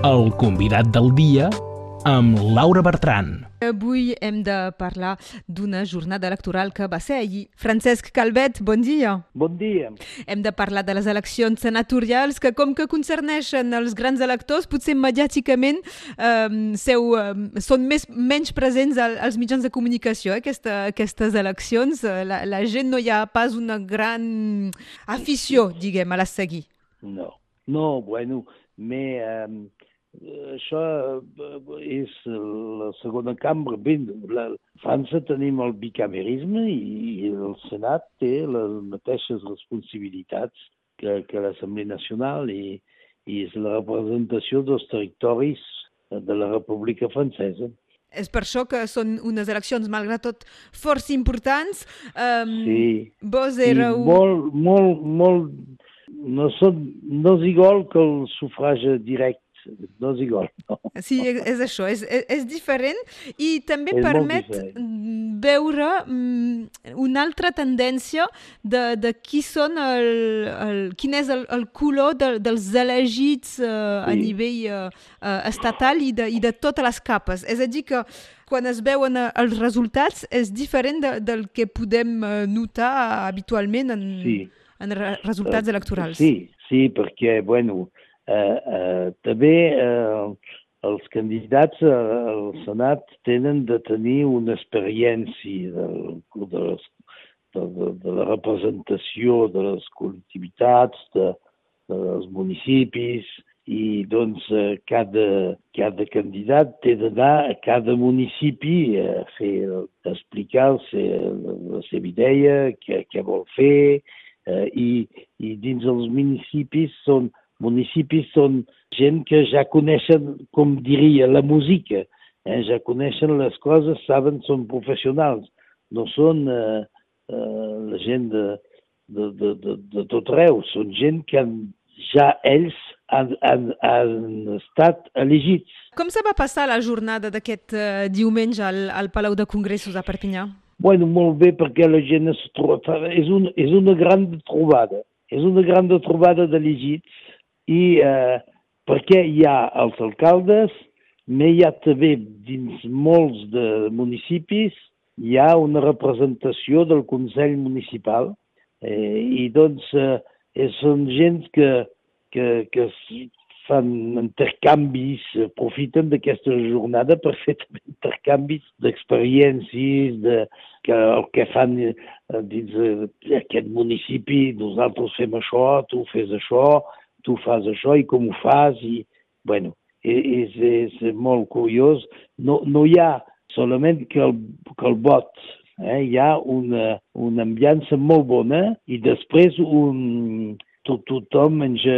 El convidat del dia amb Laura Bertran. Avui hem de parlar d'una jornada electoral que va ser ahir. Francesc Calvet, bon dia. Bon dia. Hem de parlar de les eleccions senatorials que, com que concerneixen els grans electors, potser mediàticament eh, seu, eh, són més, menys presents al, als mitjans de comunicació, eh, aquesta, aquestes eleccions. La, la gent no hi ha pas una gran afició, diguem, a la seguir. No, no, bueno, mais... Eh, això és la segona cambra. Bé, la França tenim el bicamerisme i el Senat té les mateixes responsabilitats que, que l'Assemblea Nacional i, i és la representació dels territoris de la República Francesa. És per això que són unes eleccions, malgrat tot, força importants. Um, sí. Vos éreu... I molt, molt, molt... No, són, no és igual que el sufragi directe no és igual. No. Sí, és això, és, és, és diferent i també És permet veure mm, una altra tendència de, de qui són el, el, quin és el, el color de, dels elegits a Sí. nivell eh, eh, estatal i de, i de totes les capes. És a dir que quan es veuen els resultats és diferent de, del que podem notar habitualment en, Sí. en re resultats electorals. Sí, sí, perquè, bueno, eh, eh, també eh, els candidats al Senat tenen de tenir una experiència del, de, les, de, de, de la representació de les col·lectivitats, de, dels municipis, i doncs eh, cada, cada candidat té d'anar a cada municipi a fer, a explicar seva, la seva idea, què, què vol fer, eh, i, i dins els municipis són municipis són gent que ja coneixen, com diria, la música, eh? ja coneixen les coses, saben, són professionals, no són eh, eh, la gent de, de, de, de, de tot arreu, són gent que han, ja ells han, han, han estat elegits. Com se va passar la jornada d'aquest eh, diumenge al, al Palau de Congressos a Perpinyà? Bueno, molt bé, perquè la gent es troba... És, un, és una gran trobada. És una gran trobada d'elegits i eh, perquè hi ha els alcaldes, hi ha també dins molts de municipis hi ha una representació del Consell Municipal eh, i doncs eh, són gent que, que, que fan intercanvis, eh, profiten d'aquesta jornada per fer també intercanvis d'experiències, de, que el que fan eh, dins eh, aquest municipi, nosaltres fem això, tu fes això, tu fas això i com ho fas i, bueno, és, és molt curiós. No, no hi ha solament que el, que el vot, eh? hi ha una, una ambiança molt bona i després un, tot, tothom menja,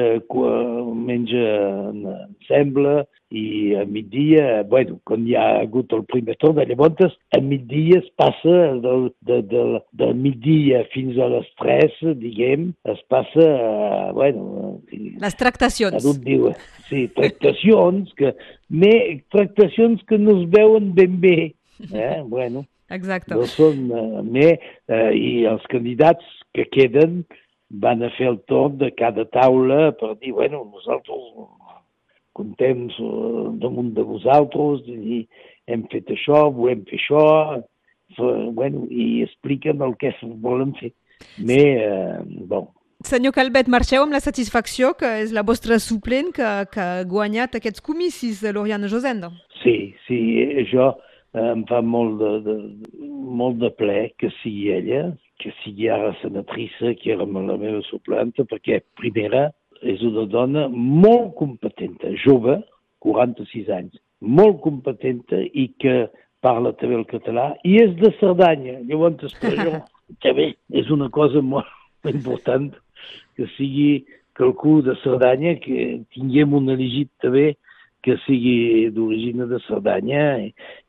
menja ensemble i a migdia, bueno, quan hi ha hagut el primer torn, llavors a migdia es passa del, de, de, del migdia fins a les 3, diguem, es passa, bueno, Les tractacions. Adult diu, sí, tractacions que, me, tractacions que no es veuen ben bé, eh? bueno, Exacte. no són, eh, me, eh, i els candidats que queden van a fer el torn de cada taula per dir, bueno, nosaltres contem eh, damunt de vosaltres i hem fet això, volem fer això, eh, bueno, i expliquen el que volen fer. Me, eh, bon, Senyor Calvet, marxeu amb la satisfacció que és la vostra suplent que, que ha guanyat aquests comicis de l'Oriana Josenda. Sí, sí, això eh, em fa molt de, de, molt de ple que sigui ella, que sigui ara senatriça, que era la meva suplenta, perquè primera és una dona molt competenta, jove, 46 anys, molt competenta i que parla també el català i és de Cerdanya. Llavors, per això també és una cosa molt important que sigui qualcú de Cerdanya, que tinguem un elegit també que sigui d'origine de Cerdanya.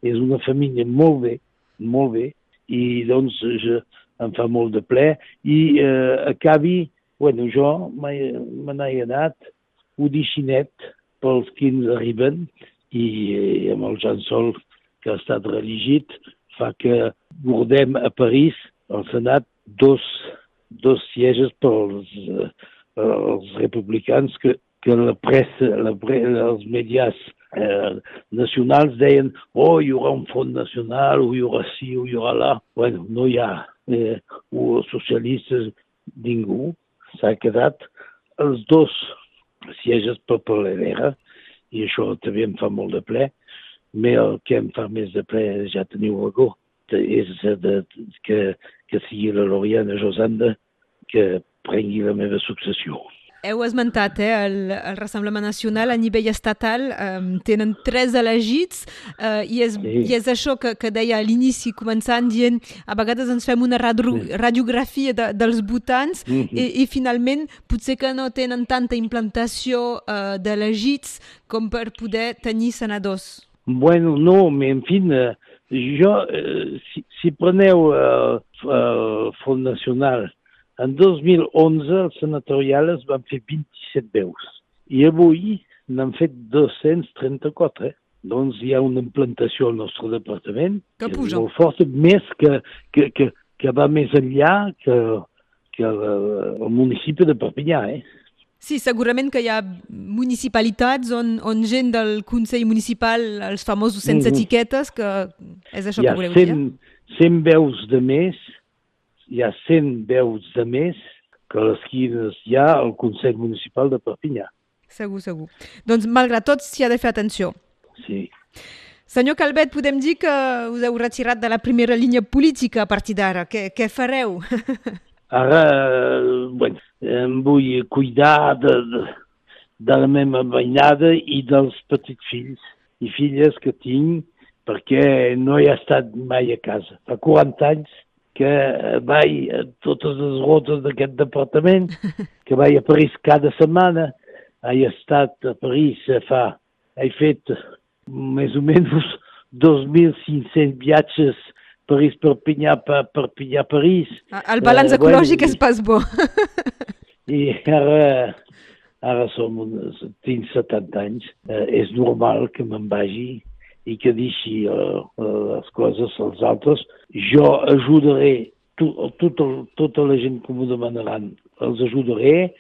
És una família molt bé, molt bé, i doncs jo, em fa molt de ple. I eh, acabi, bueno, jo me n'he anat audicionet pels que ens arriben i eh, amb el Jean Sol, que ha estat reelegit, fa que guardem a París, al Senat, dos, dos sièges pels, eh, els republicans que que la pressa, la, els mitjans eh, nacionals deien oh, hi haurà un fons nacional, o hi haurà sí, o hi haurà là. Bueno, no hi ha. Eh, o socialistes, ningú. S'ha quedat els dos sieges per Polidera, i això també em fa molt de ple, però el que em fa més de ple ja teniu algú, és de, que, que sigui la Loriana Josanda que prengui la meva successió. Heu esmentat eh, el, el Rassemblement Nacional a nivell estatal, eh, tenen tres elegits eh, i, és, sí. i és això que, que deia a l'inici, començant dient a vegades ens fem una radiografia de, dels votants mm -hmm. i, i finalment potser que no tenen tanta implantació eh, d'elegits com per poder tenir senadors. Bueno, no, mais en fin, eh, jo, eh, si, si preneu eh, el Front Nacional en 2011 els senatorials van fer 27 veus i avui n'han fet 234. Eh? Doncs hi ha una implantació al nostre departament que, que és molt forta, més que, que, que, que va més enllà que, que el, el municipi de Perpinyà. Eh? Sí, segurament que hi ha municipalitats on, on gent del Consell Municipal, els famosos sense mm -hmm. etiquetes, que és això hi que voleu 100, dir. 100 veus de més hi ha 100 veus de més que les quines hi ha al Consell Municipal de Perpinyà. Segur, segur. Doncs, malgrat tot, s'hi ha de fer atenció. Sí. Senyor Calvet, podem dir que us heu retirat de la primera línia política a partir d'ara. Què, què fareu? Ara, bueno, em vull cuidar de, de, de la meva veïnada i dels petits fills i filles que tinc perquè no he estat mai a casa. Fa 40 anys que vaig a totes les rotes d'aquest departament, que vaig a París cada setmana. He estat a París fa... He fet més o menys 2.500 viatges París-Perpinyà, Perpinyà-París. El balanç eh, ecològic bueno, és pas bo. I ara, ara som, tinc 70 anys, eh, és normal que me'n vagi i que deixi uh, les coses als altres. Jo ajudaré tot el, tota la gent que m'ho demanaran, els ajudaré.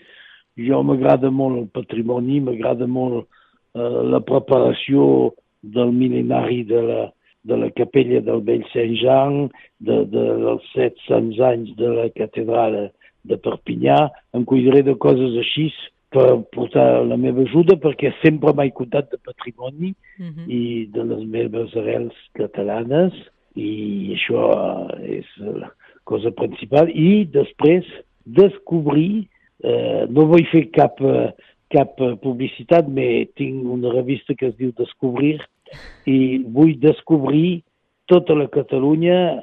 Jo m'agrada molt el patrimoni, m'agrada molt uh, la preparació del mil·lenari de la, de la capella del vell Sant Jean, de, de, dels 700 anys de la catedral de Perpinyà, em cuidaré de coses així per portar la meva ajuda perquè sempre m'he comptat de patrimoni uh mhm. -huh. i de les meves arrels catalanes i això és la cosa principal. I després descobrir, eh, no vull fer cap, cap publicitat, però tinc una revista que es diu Descobrir i vull descobrir tota la Catalunya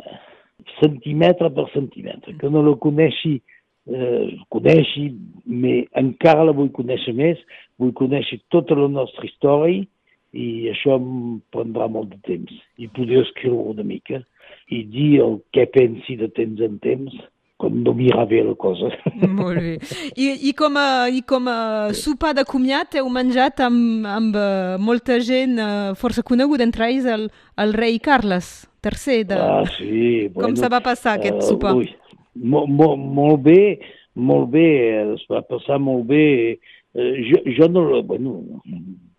centímetre per centímetre, que no la coneixi eh, coneixi, però encara la vull conèixer més, vull conèixer tota la nostra història i això em prendrà molt de temps. I poder escriure una mica i dir el que pensi de temps en temps com no mira bé la cosa. Molt bé. I, i com a, i com a sopar de comiat heu menjat amb, amb uh, molta gent uh, força coneguda, entre ells el, el rei Carles III. De... Ah, sí. Bueno, com se va passar aquest uh, sopar? Ui, molt, molt, molt bé, molt bé, es va passar molt bé. Eh, jo, jo no, bueno,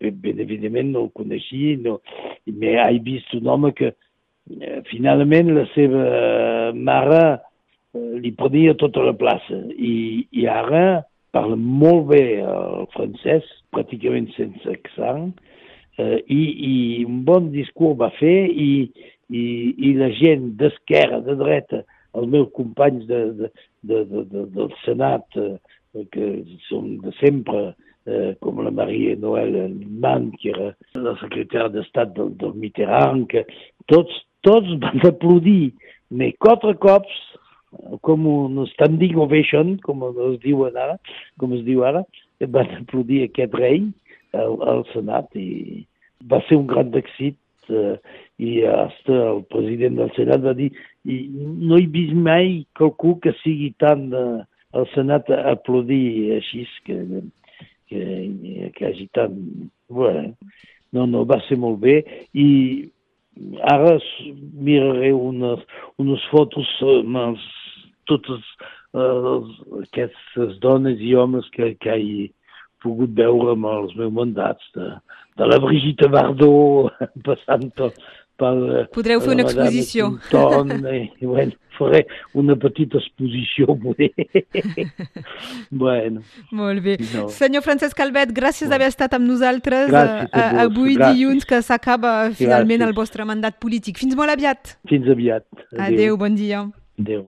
ben evidentment no el coneixia, no, he vist un home que eh, finalment la seva mare eh, li prenia tota la plaça i, i ara parla molt bé el francès, pràcticament sense accent, eh, i, i un bon discurs va fer i, i, i la gent d'esquerra, de dreta, els meus companys de, de, de, de, de, del Senat, eh, que són de sempre, eh, com la Maria Noël Mann, que era la secretària d'Estat del, del Mitterrand, que tots, tots van aplaudir, mais quatre cops, com un standing ovation, com es diu ara, com es diu ara, van aplaudir aquest rei al, al Senat i va ser un gran èxit i hasta el president del Senat va dir i no he vist mai qualcú que sigui tan eh, al Senat a aplaudir així que, que, que hagi tant... Bueno, no, no, va ser molt bé. I ara miraré unes, unes fotos amb els, totes uh, aquestes dones i homes que, que he pogut veure amb els meus mandats, de, de la Brigitte Bardot, passant tot per... Podreu fer una exposició. Tom, i, bueno, faré una petita exposició, bueno. Molt bé. No. Senyor Francesc Calvet, gràcies bueno. d'haver estat amb nosaltres gràcies a, a, avui gràcies. dilluns que s'acaba finalment gràcies. el vostre mandat polític. Fins molt aviat. Fins aviat. Adéu, Adéu bon dia. Adéu.